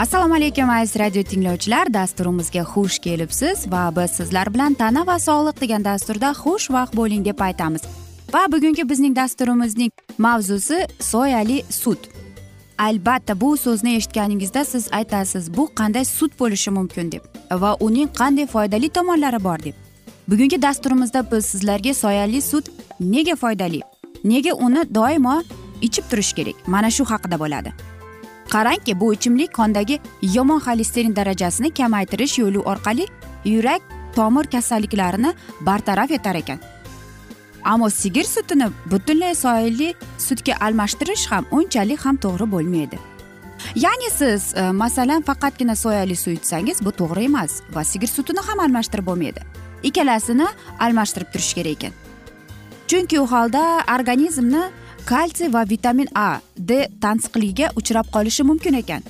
assalomu alaykum aziz radio tinglovchilar. Dasturimizga xush kelibsiz va biz sizlar bilan tana va sog'liq degan dasturda xushvaqt bo'ling deb aytamiz. Va bugungi bizning dasturimizning mavzusi soyali sut. Albatta bu so'zni eshitganingizda siz aytasiz bu qanday sut bo'lishi mumkin deb va uning qanday foydali tomonlari bor deb. Bugungi dasturimizda biz sizlarga soyali sut nega foydali nega uni doimo ichib turish kerak? Mana shu haqida bo'ladi. Qarangki bu ichimlik qondagi yomon xolesterin darajasini kamaytirish yo'li orqali yurak tomir kasalliklarini bartaraf etar ekan. Ammo sigir sutini butunlay soyali sutga almashtirish ham unchalik ham to'g'ri bo'lmaydi. Ya'ni siz e, masalan faqatgina soyali suv ichsangiz bu to'g'ri emas va sigir sutini ham almashtirib bo'lmaydi. Ikkalasini almashtirib turish kerak ekan. Chunki u holda organizmni kalsiy va vitamin a d tansiqligiga uchrab qolishi mumkin ekan.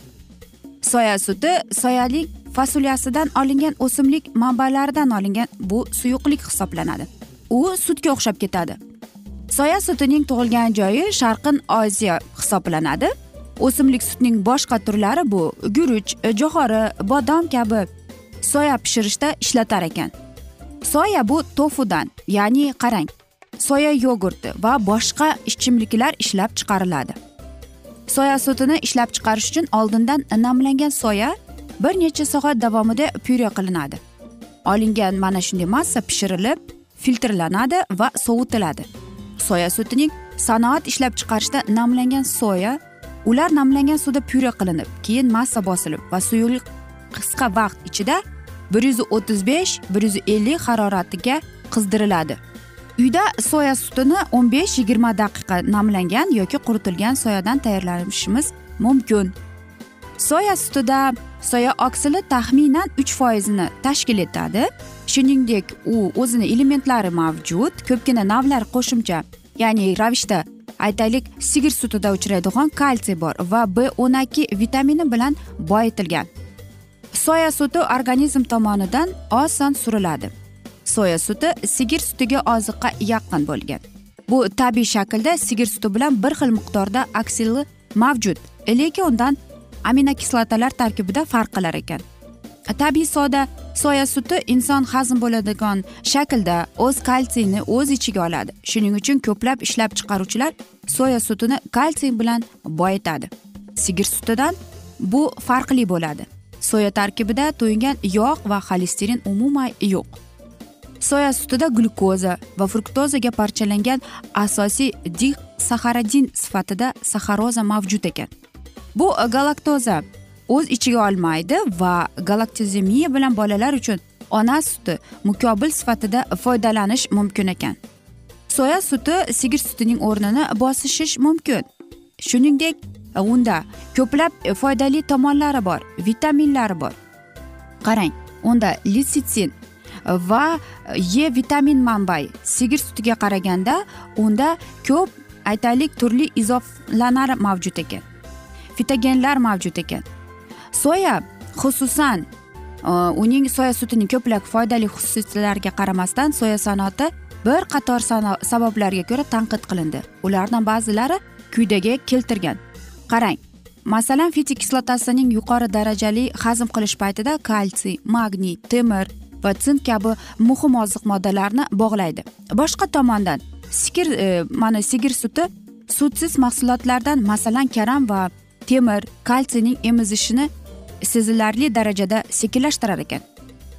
Soya suti soyalik fasulyasidan olingan o'simlik manbalaridan olingan bu suyuqlik hisoblanadi. U sutga o'xshab ketadi. Soya sutining tug'ilgan joyi sharqin osiyo hisoblanadi. O'simlik sutining boshqa turlari bu guruch jo'xori bodom kabi. Soya pishirishda ishlatar ekan. Soya bu tofudan ya'ni qarang. Soya yogurti va boshqa ichimliklar ishlab chiqariladi. Soya sutini ishlab chiqarish uchun oldindan namlangan soya bir necha soat davomida pyure qilinadi. Olingan mana shunday massa pishirilib filtrlanadi va sovitiladi soya sutining sanoat ishlab chiqarishda namlangan soya ular namlangan suvda pyure qilinib keyin massa bosilib va suyuqlik qisqa vaqt ichida bir yuz o'ttiz besh bir yuz ellik haroratiga qizdiriladi. Uyda soya sutini o'n besh yigirma daqiqa namlangan yoki quritilgan soyadan tayyorlashimiz mumkin. Soya sutida soya oksili taxminan uch foizini tashkil etadi. Shuningdek u o'zini elementlari mavjud ko'pgina navlar qo'shimcha ya'ni ravishda aytaylik sigir sutida uchraydigan kalsiy bor va b o'n ikki vitamini bilan boyitilgan. Soya suti organizm tomonidan oson suriladi. Soya suti sigir sutiga oziqqa yaqin bo'lgan. Bu tabiiy shaklda sigir suti bilan bir xil miqdorda aksili mavjud. Lekin undan aminokislotalar tarkibida farq qilar ekan. Tabiiy soda soya suti inson hazm bo'ladigan shaklda o'z kalsiyni o'z ichiga oladi. Shuning uchun ko'plab ishlab chiqaruvchilar soya sutini kalsiy bilan boyitadi. Sigir sutidan bu farqli bo'ladi. Soya tarkibida to'yingan yog' va xolesterin umuman yo'q. Soya sutida glyukoza va fruktozaga parchalangan asosiy dixsaxaridin sifatida saxaroza mavjud ekan. Bu galaktoza o'z ichiga olmaydi va galaktozemiya bilan bolalar uchun ona suti mukobil sifatida foydalanish mumkin ekan. Soya suti sigir sutining o'rnini bosishish mumkin. Shuningdek unda ko'plab foydali tomonlari bor vitaminlari bor. Qarang unda litsitsin va e vitamin manbai. Sigir sutiga qaraganda unda ko'p aytaylik turli izoflanar mavjud ekan. Fitogenlar mavjud ekan. Soya xususan e, uning soya sutining ko'plab foydali xususiyatlariga qaramasdan soya sanoati bir qator sabablarga ko'ra tanqid qilindi. Ulardan ba'zilari quyidagi keltirgan. Qarang masalan fitik kislotasining yuqori darajali hazm qilish paytida kalsiy magniy temir va sink kabi muhim oziq moddalarni bog'laydi. Boshqa tomondan sigir e, mana sigir suti sutsiz mahsulotlardan masalan karam va temir kalsiyning emizishini sezilarli darajada sekinlashtirar ekan.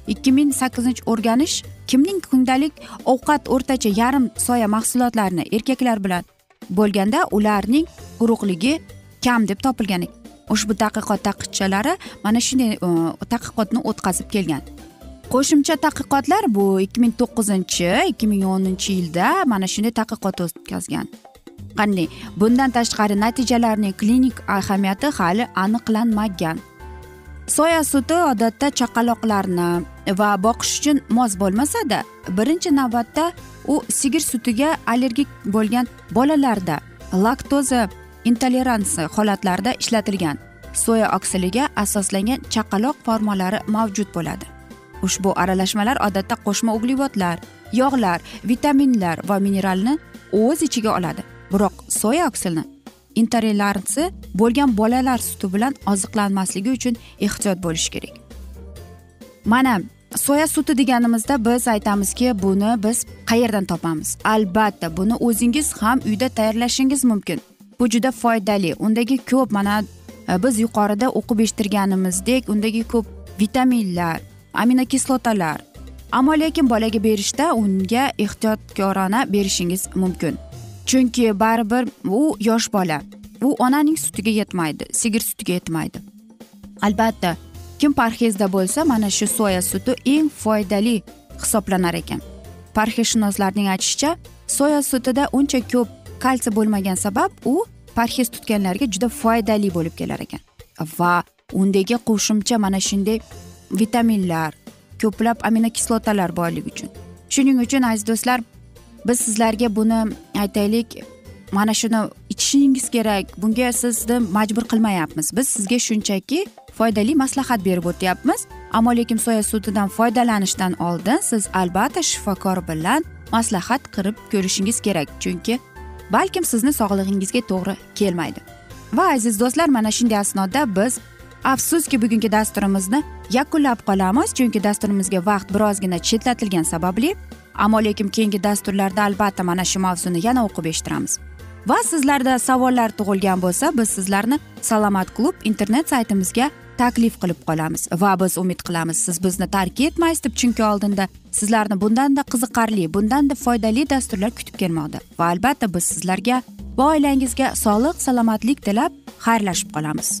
Ikki ming sakkizinchi o'rganish kimning kundalik ovqat o'rtacha yarim soya mahsulotlarini erkaklar bilan bo'lganda ularning quruqligi kam deb topilgan ushbu tadqiqot taqidchalari mana shunday e, tadqiqotni o'tkazib kelgan. Qo'shimcha tadqiqotlar bu ikki ming to'qqizinchi ikki ming o'ninchi yilda mana shunday tadqiqot o'tkazgan. Qanday? Bundan tashqari natijalarning klinik ahamiyati hali aniqlanmagan. Soya suti odatda chaqaloqlarni va boqish uchun mos bo'lmasada birinchi navbatda u sigir sutiga allergik bo'lgan bolalarda laktoza intoleransiya holatlarida ishlatilgan. Soya oksiliga asoslangan chaqaloq formalari mavjud bo'ladi. Ushbu aralashmalar odatda qo'shma uglevodlar yog'lar vitaminlar va mineralni o'z ichiga oladi. Biroq soya oksilni intoleransi bo'lgan bolalar suti bilan oziqlanmasligi uchun ehtiyot bo'lish kerak. Mana soya suti deganimizda biz aytamizki buni biz qayerdan topamiz? Albatta buni o'zingiz ham uyda tayyorlashingiz mumkin. Bu juda foydali. Undagi ko'p mana e, biz yuqorida o'qib eshittirganimizdek undagi ko'p vitaminlar aminokislotalar ammo lekin bolaga berishda unga ehtiyotkorona berishingiz mumkin. Chunki baribir u yosh bola. U onaning sutiga yetmaydi sigir sutiga yetmaydi. Albatta kim parhezda bo'lsa mana shu soya suti eng foydali hisoblanar ekan. Parhezshunoslarning aytishicha soya sutida uncha ko'p kalsiy bo'lmagan sabab u parhez tutganlarga juda foydali bo'lib kelar ekan. Va undagi qo'shimcha mana shunday vitaminlar ko'plab aminokislotalar borligi uchun. Shuning uchun aziz do'stlar biz sizlarga buni aytaylik. Mana shuni ichishingiz kerak. Bunga sizni majbur qilmayapmiz. Biz sizga shunchaki foydali maslahat berib o'tyapmiz. Ammo lekin soya sutidan foydalanishdan oldin siz albatta shifokor bilan maslahat qilib ko'rishingiz kerak. Chunki balkim sizni sog'lig'ingizga to'g'ri kelmaydi. Va aziz do'stlar mana shunday asnoda biz afsuski bugungi dasturimizni yakunlab qolamiz chunki dasturimizga vaqt birozgina chetlatilgani sababli ammo lekin keyingi dasturlarda albatta mana shu mavzuni yana o'qib eshittiramiz. Va sizlarda savollar tug'ilgan bo'lsa biz sizlarni salomat klub internet saytimizga taklif qilib qolamiz. Va biz umid qilamiz siz bizni tark etmaysiz deb chunki oldinda sizlarni bundanda qiziqarli bundanda foydali dasturlar kutib kelmoqda. Va albatta biz sizlarga va oilangizga sog'lik salomatlik tilab xayrlashib qolamiz.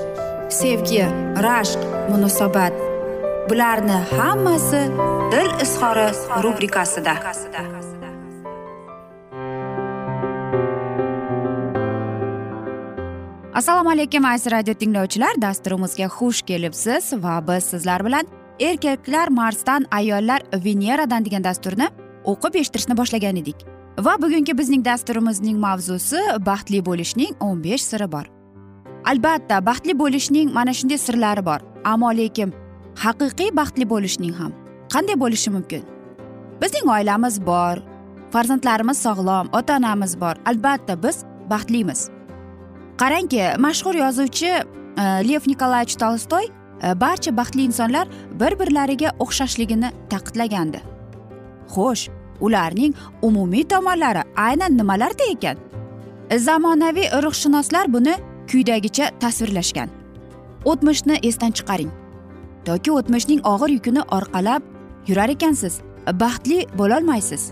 sevgi rashq munosabat. Bularni hammasi dil izhori rubrikasida. Assalomu alaykum aziz radio tinglovchilar. Dasturimizga xush kelibsiz va biz sizlar bilan erkaklar marsdan ayollar veneradan degan dasturni o'qib eshittirishni boshlagan edik. Va bugungi bizning dasturimizning mavzusi baxtli bo'lishning o'n besh siri bor. Albatta baxtli bo'lishning mana shunday sirlari bor. Ammo lekin haqiqiy baxtli bo'lishning ham qanday bo'lishi mumkin? Bizning oilamiz bor farzandlarimiz sog'lom ota onamiz bor. Albatta biz baxtlimiz. Qarangki mashhur yozuvchi e, lev nikolayevich tolstoy e, barcha baxtli insonlar bir birlariga o'xshashligini ta'kidlagandi. Xo'sh ularning umumiy tomonlari aynan nimalarda ekan? Zamonaviy ruhshunoslar buni quyidagicha tasvirlashgan. O'tmishni esdan chiqaring. Toki o'tmishning og'ir yukini orqalab yurar ekansiz. Baxtli bo'lolmaysiz.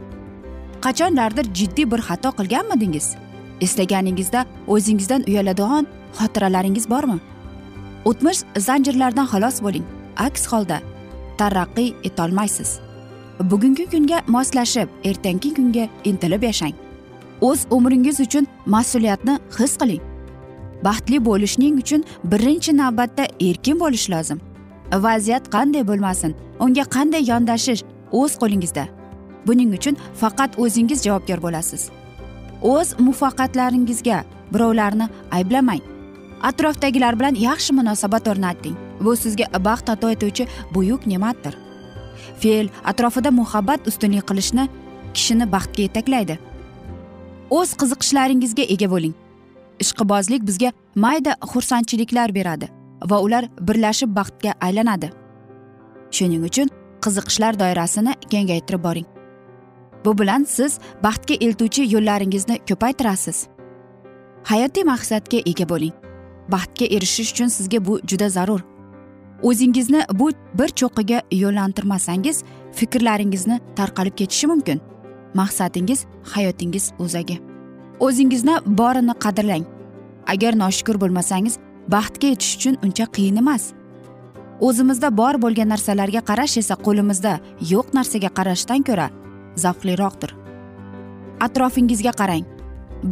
Qachonlardir jiddiy bir xato qilganmidingiz? Eslaganingizda o'zingizdan uyaladigan xotiralaringiz bormi? O'tmish zanjirlardan xalos bo'ling. Aks holda taraqqiy etolmaysiz. Bugungi kunga moslashib ertangi kunga intilib yashang. O'z umringiz uchun mas'uliyatni his qiling. Baxtli bo'lishning uchun birinchi navbatda erkin bo'lish lozim. Vaziyat qanday bo'lmasin unga qanday yondashish o'z qo'lingizda. Buning uchun faqat o'zingiz javobgar bo'lasiz. O'z muvaffaqiyatlaringizga birovlarni ayblamang. Atrofdagilar bilan yaxshi munosabat o'rnating. Bu sizga baxt ato etuvchi buyuk ne'matdir. Fe'l atrofida muhabbat ustunlik qilishni kishini baxtga yetaklaydi. O'z qiziqishlaringizga ega bo'ling. Ishqibozlik bizga mayda xursandchiliklar beradi va ular birlashib baxtga aylanadi. Shuning uchun qiziqishlar doirasini kengaytirib boring. Bu bilan siz baxtga eltuvchi yo'llaringizni ko'paytirasiz. Hayotiy maqsadga ega bo'ling. Baxtga erishish uchun sizga bu juda zarur. O'zingizni bu bir cho'qqiga yo'llantirmasangiz fikrlaringizni tarqalib ketishi mumkin. Maqsadingiz hayotingiz o'zagi. O'zingizni borini qadrlang. Agar noshukur bo'lmasangiz baxtga yetish uchun uncha qiyin emas. O'zimizda bor bo'lgan narsalarga qarash esa qo'limizda yo'q narsaga qarashdan ko'ra zavqliroqdir. Atrofingizga qarang.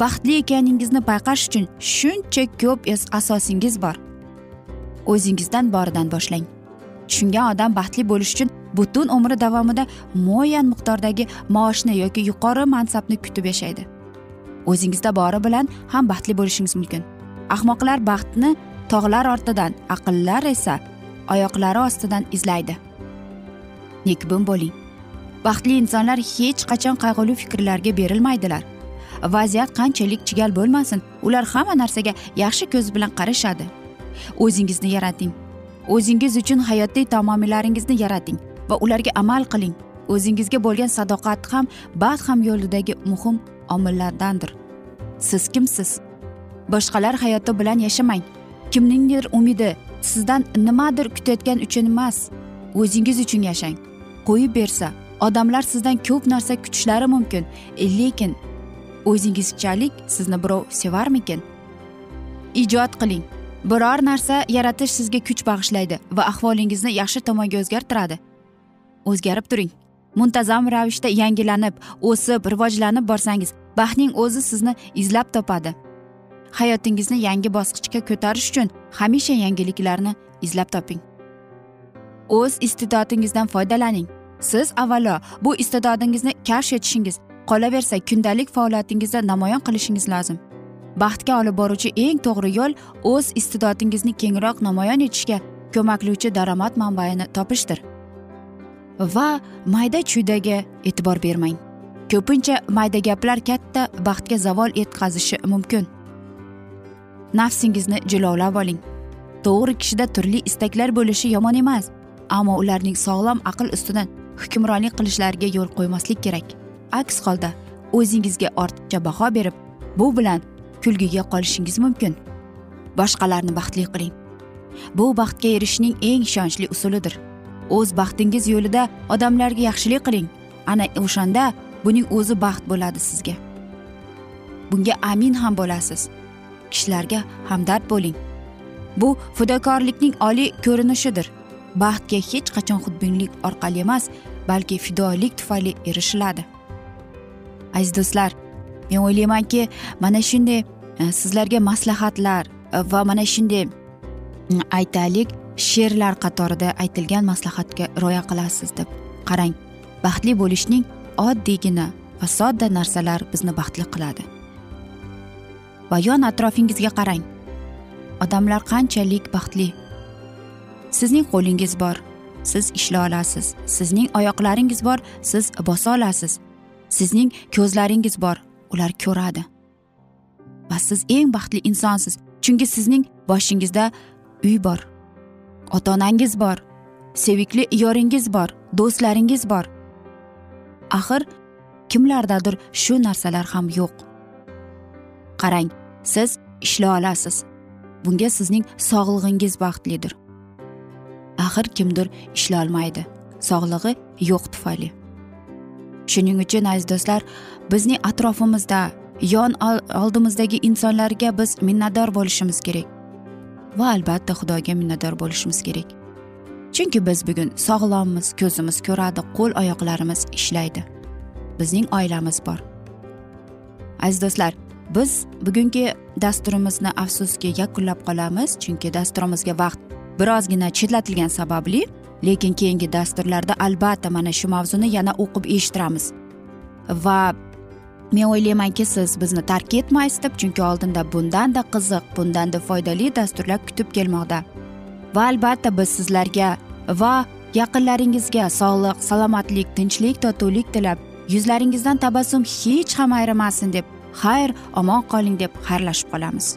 Baxtli ekaningizni payqash uchun shuncha ko'p asosingiz bor. O'zingizdan boridan boshlang. Tushungan odam baxtli bo'lish uchun butun umri davomida muayyan miqdordagi maoshni yoki yuqori mansabni kutib yashaydi. O'zingizda bori bilan ham baxtli bo'lishingiz mumkin. Ahmoqlar baxtni tog'lar ortidan aqllar esa oyoqlari ostidan izlaydi. Nekbin bo'ling. Baxtli insonlar hech qachon qayg'uli fikrlarga berilmaydilar. Vaziyat qanchalik chigal bo'lmasin ular hamma narsaga yaxshi ko'z bilan qarashadi. O'zingizni yarating. O'zingiz uchun hayotiy tamomillaringizni yarating va ularga amal qiling. O'zingizga bo'lgan sadoqat ham baxt ham yo'lidagi muhim omillardandir. Siz kimsiz? Boshqalar hayoti bilan yashamang. Kimningdir umidi sizdan nimadir kutayotgan uchun emas o'zingiz uchun yashang. Qo'yib bersa odamlar sizdan ko'p narsa kutishlari mumkin lekin o'zingizchalik sizni birov sevarmikin? Ijod qiling. Biror narsa yaratish sizga kuch bag'ishlaydi va ahvolingizni yaxshi tomonga o'zgartiradi. O'zgarib turing. Muntazam ravishda yangilanib o'sib rivojlanib borsangiz baxtning o'zi sizni izlab topadi. Hayotingizni yangi bosqichga ko'tarish uchun hamisha yangiliklarni izlab toping. O'z iste'dodingizdan foydalaning. Siz avvalo bu iste'dodingizni kashf etishingiz qolaversa kundalik faoliyatingizda namoyon qilishingiz lozim. Baxtga olib boruvchi eng to'g'ri yo'l o'z iste'dodingizni kengroq namoyon etishga ko'maklovchi daromad manbaini topishdir. Va mayda chuydaga e'tibor bermang. Ko'pincha mayda gaplar katta baxtga zavol yetkazishi mumkin. Nafsingizni jilovlab oling. To'g'ri kishida turli istaklar bo'lishi yomon emas ammo ularning sog'lom aql ustidan hukmronlik qilishlariga yo'l qo'ymaslik kerak. Aks holda o'zingizga ortiqcha baho berib bu bilan kulgiga qolishingiz mumkin. Boshqalarni baxtli qiling. Bu baxtga erishishning eng ishonchli usulidir. O'z baxtingiz yo'lida odamlarga yaxshilik qiling. Ana o'shanda buning o'zi baxt bo'ladi sizga. Bunga amin ham bo'lasiz. Kishilarga hamdard bo'ling. Bu fidokorlikning oliy ko'rinishidir. Baxtga hech qachon xudbinlik orqali emas balki fidoyilik tufayli erishiladi. Aziz do'stlar men o'ylaymanki mana shunday e, sizlarga maslahatlar e, va mana shunday e, aytaylik she'rlar qatorida aytilgan maslahatga rioya qilasiz deb qarang. Baxtli bo'lishning oddiygina va sodda narsalar bizni baxtli qiladi. Va yon atrofingizga qarang. Odamlar qanchalik baxtli. Sizning qo'lingiz bor siz ishla olasiz. Sizning oyoqlaringiz bor siz bosa olasiz. Sizning ko'zlaringiz bor ular ko'radi. Va siz eng baxtli insonsiz chunki sizning boshingizda uy bor. Ota onangiz bor sevikli yoringiz bor do'stlaringiz bor. Axir kimlardadir shu narsalar ham yo'q. Qarang siz ishlay olasiz. Bunga sizning sog'lig'ingiz baxtlidir. Axir kimdir ishlolmaydi sog'lig'i yo'q tufayli. Shuning uchun aziz do'stlar bizning atrofimizda yon oldimizdagi insonlarga biz minnatdor bo'lishimiz kerak. Va albatta xudoga minnatdor bo'lishimiz kerak. Chunki biz bugun sog'lommiz ko'zimiz ko'radi qo'l oyoqlarimiz ishlaydi. Bizning oilamiz bor. Aziz do'stlar biz bugungi dasturimizni afsuski yakunlab qolamiz chunki dasturimizga vaqt birozgina chetlatilgani sababli lekin keyingi dasturlarda albatta mana shu mavzuni yana o'qib eshittiramiz. Va men o'ylaymanki siz bizni tark etmaysiz deb chunki oldinda bundanda qiziq bundanda foydali dasturlar kutib kelmoqda. Va albatta biz sizlarga va yaqinlaringizga sog'lik salomatlik tinchlik totuvlik tilab yuzlaringizdan tabassum hech ham ayrimasin deb xayr omon qoling deb xayrlashib qolamiz.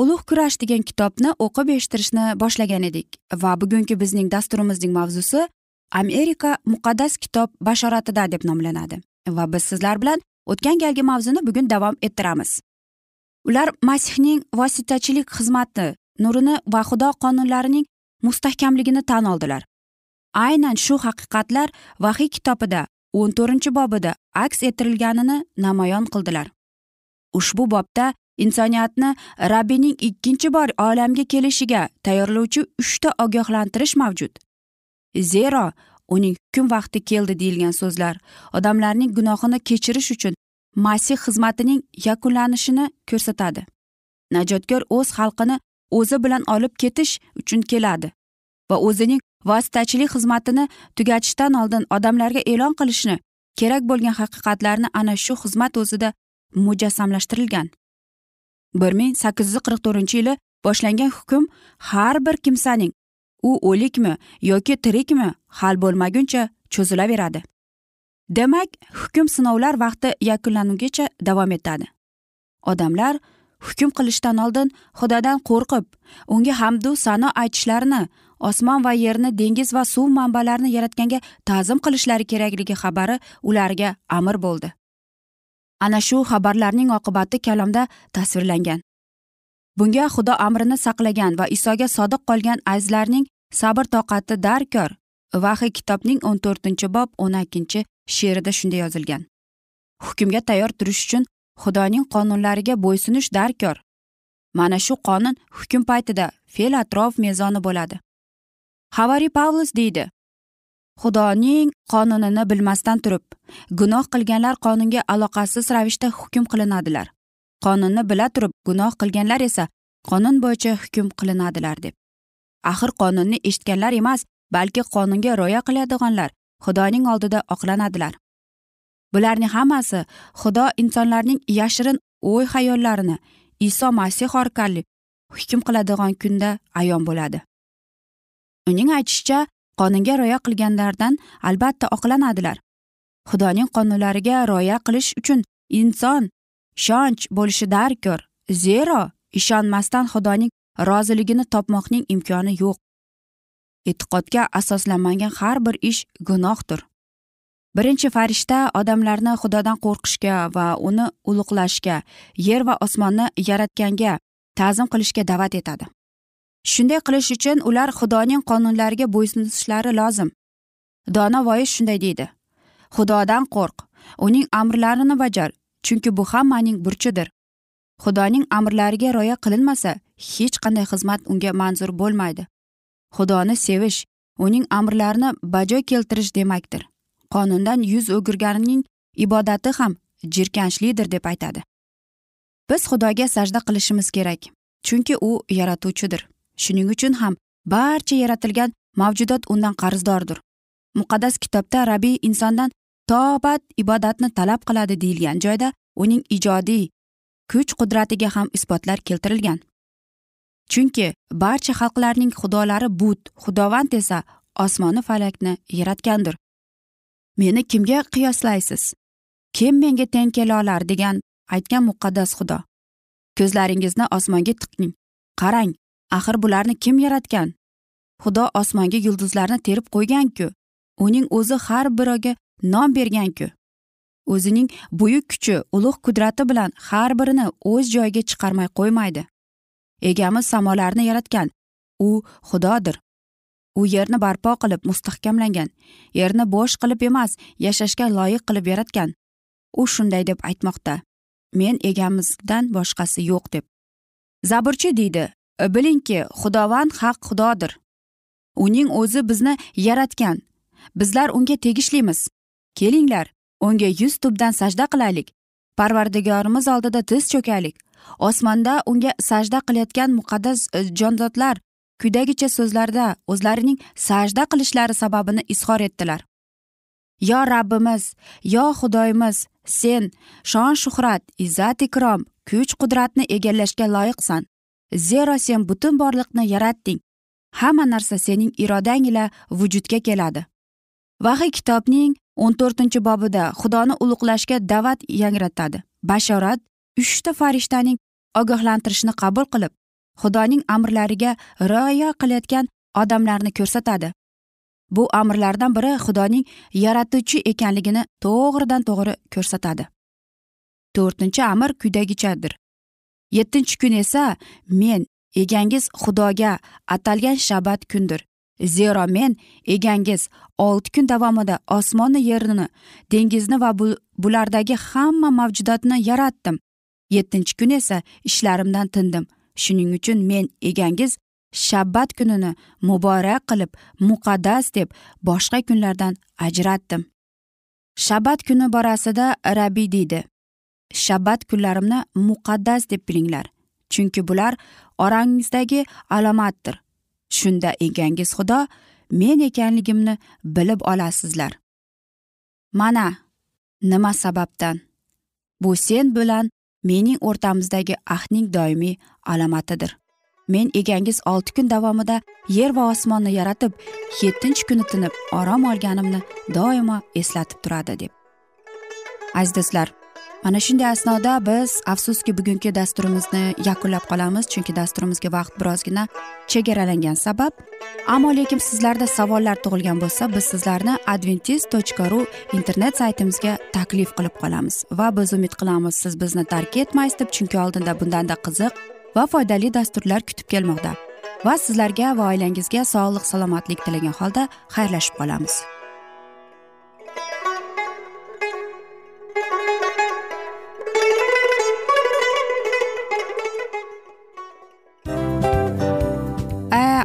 ulug' kurash degan kitobni o'qib eshittirishni boshlagan edik va bugungi bizning dasturimizning mavzusi amerika muqaddas kitob bashoratida deb nomlanadi va biz sizlar bilan o'tgan galgi mavzuni bugun davom ettiramiz. Ular masihning vositachilik xizmati nurini va xudo qonunlarining mustahkamligini tan oldilar. Aynan shu haqiqatlar vahiy kitobida o'n to'rtinchi bobida aks ettirilganini namoyon qildilar. Ushbu bobda insoniyatni rabbiyning ikkinchi bor olamga kelishiga tayyorlovchi uchta ogohlantirish mavjud. Zero uning hukm vaqti keldi deyilgan so'zlar odamlarning gunohini kechirish uchun masih xizmatining yakunlanishini ko'rsatadi. Najotkor o'z xalqini o'zi bilan olib ketish uchun keladi va o'zining vositachilik xizmatini tugatishdan oldin odamlarga e'lon qilishni kerak bo'lgan haqiqatlarni ana shu xizmat o'zida mujassamlashtirilgan. Bir ming sakkiz yuz qirq to'rtinchi yili boshlangan hukm har bir kimsaning u o'likmi yoki tirikmi hal bo'lmaguncha cho'zilaveradi. Demak hukm sinovlar vaqti yakunlangungacha davom etadi. Odamlar hukm qilishdan oldin xudodan qo'rqib unga hamdu sano aytishlarini osmon va yerni dengiz va suv manbalarini yaratganga ta'zim qilishlari kerakligi xabari ularga amr bo'ldi. Ana shu xabarlarning oqibati kalomda tasvirlangan. Bunga xudo amrini saqlagan va isoga sodiq qolgan azizlarning sabr toqati darkor. Vahiy kitobning o'n to'rtinchi bob o'n ikkinchi she'rida shunday yozilgan. Hukmga tayyor turish uchun xudoning qonunlariga bo'ysunish darkor. Mana shu qonun hukm paytida fe'l atrof mezoni bo'ladi. Havariy pavlus deydi xudoning qonunini bilmasdan turib gunoh qilganlar qonunga aloqasiz ravishda hukm qilinadilar. Qonunni bila turib gunoh qilganlar esa qonun bo'yicha hukm qilinadilar deb. Axir qonunni eshitganlar emas balki qonunga rioya qiladiganlar xudoning oldida oqlanadilar. Bularning hammasi xudo insonlarning yashirin o'y hayollarini iso masih orqali hukm qiladigan kunda ayon bo'ladi. Uning aytishicha qonunga rioya qilganlardan albatta oqlanadilar. Xudoning qonunlariga rioya qilish uchun inson ishonch bo'lishi darkor zero ishonmasdan xudoning roziligini topmoqning imkoni yo'q. E'tiqodga asoslanmagan har bir ish gunohdir. Birinchi farishta odamlarni xudodan qo'rqishga va uni ulug'lashga yer va osmonni yaratganga ta'zim qilishga da'vat etadi. Shunday qilish uchun ular xudoning qonunlariga bo'ysunishlari lozim. Dono voiz shunday deydi. Xudodan qo'rq. Uning amrlarini bajar chunki bu hammaning burchidir. Xudoning amrlariga rioya qilinmasa hech qanday xizmat unga manzur bo'lmaydi. Xudoni sevish uning amrlarini bajo keltirish demakdir. Qonundan yuz o'girganning ibodati ham jirkanchlidir deb aytadi. Biz xudoga sajda qilishimiz kerak chunki u yaratuvchidir. Shuning uchun ham barcha yaratilgan mavjudot undan qarzdordir. Muqaddas kitobda rabiy insondan tobat ibodatni talab qiladi deyilgan joyda uning ijodiy kuch qudratiga ham isbotlar keltirilgan. Chunki barcha xalqlarning xudolari but xudovand esa osmoni falakni yaratgandir. Meni kimga qiyoslaysiz? Kim menga teng kela olar degan aytgan muqaddas xudo. Ko'zlaringizni osmonga tiqing qarang axir bularni kim yaratgan? Xudo osmonga yulduzlarni terib qo'yganku. Uning o'zi har biriga nom berganku. O'zining buyuk kuchi ulug' qudrati bilan har birini o'z joyiga chiqarmay qo'ymaydi. Egamiz samolarni yaratgan. U xudodir. U yerni barpo qilib mustahkamlagan yerni bo'sh qilib emas yashashga loyiq qilib yaratgan. U shunday deb aytmoqda. Men egamizdan boshqasi yo'q deb. Zaburchi deydi Э, bilingki xudovand haq xudodir. Uning o'zi bizni yaratgan. Bizlar unga tegishlimiz. Kelinglar unga yuz tubdan sajda qilaylik. Parvardigorimiz oldida tiz cho'kaylik. Osmonda unga sajda qilayotgan muqaddas e, jonzotlar quyidagicha so'zlarda o'zlarining sajda qilishlari sababini izhor etdilar. Yo rabbimiz yo xudoyimiz sen shon shuhrat izzat ikrom kuch qudratni egallashga loyiqsan. Zero sen butun borliqni yaratding. Hamma narsa sening irodang ila vujudga keladi. Vahiy kitobning o'n to'rtinchi bobida xudoni ulug'lashga da'vat yangratadi bashorat uchta farishtaning ogohlantirishini qabul qilib xudoning amrlariga rioya qilayotgan odamlarni ko'rsatadi. Bu amrlardan biri xudoning yaratuvchi ekanligini to'g'ridan to'g'ri ko'rsatadi. To'rtinchi amr quyidagichadir. Yettinchi kun esa men egangiz xudoga atalgan shabat kundir. Zero men egangiz olti kun davomida osmonni yerni dengizni va bulardagi hamma mavjudotni yaratdim. Yettinchi kun esa ishlarimdan tindim. Shuning uchun men egangiz shabbat kunini muborak qilib muqaddas deb boshqa kunlardan ajratdim. Shabbat kuni borasida rabiy deydi shabbat kunlarimni muqaddas deb bilinglar. Chunki bular orangizdagi alomatdir. Shunda egangiz xudo men ekanligimni bilib olasizlar. Mana nima sababdan? Bu sen bilan mening o'rtamizdagi ahdning doimiy alomatidir. Men egangiz olti kun davomida yer va osmonni yaratib yettinchi kuni tinib orom olganimni doimo eslatib turadi deb. Aziz do'stlar mana shunday asnoda biz afsuski bugungi dasturimizni yakunlab qolamiz chunki dasturimizga vaqt birozgina chegaralangan sabab. Ammo lekin sizlarda savollar tug'ilgan bo'lsa biz sizlarni adventis tochka ru internet saytimizga taklif qilib qolamiz va biz umid qilamiz siz bizni tark etmaysiz deb chunki oldinda bundanda qiziq va foydali dasturlar kutib kelmoqda. Va sizlarga va oilangizga sog'lik salomatlik tilagan holda xayrlashib qolamiz.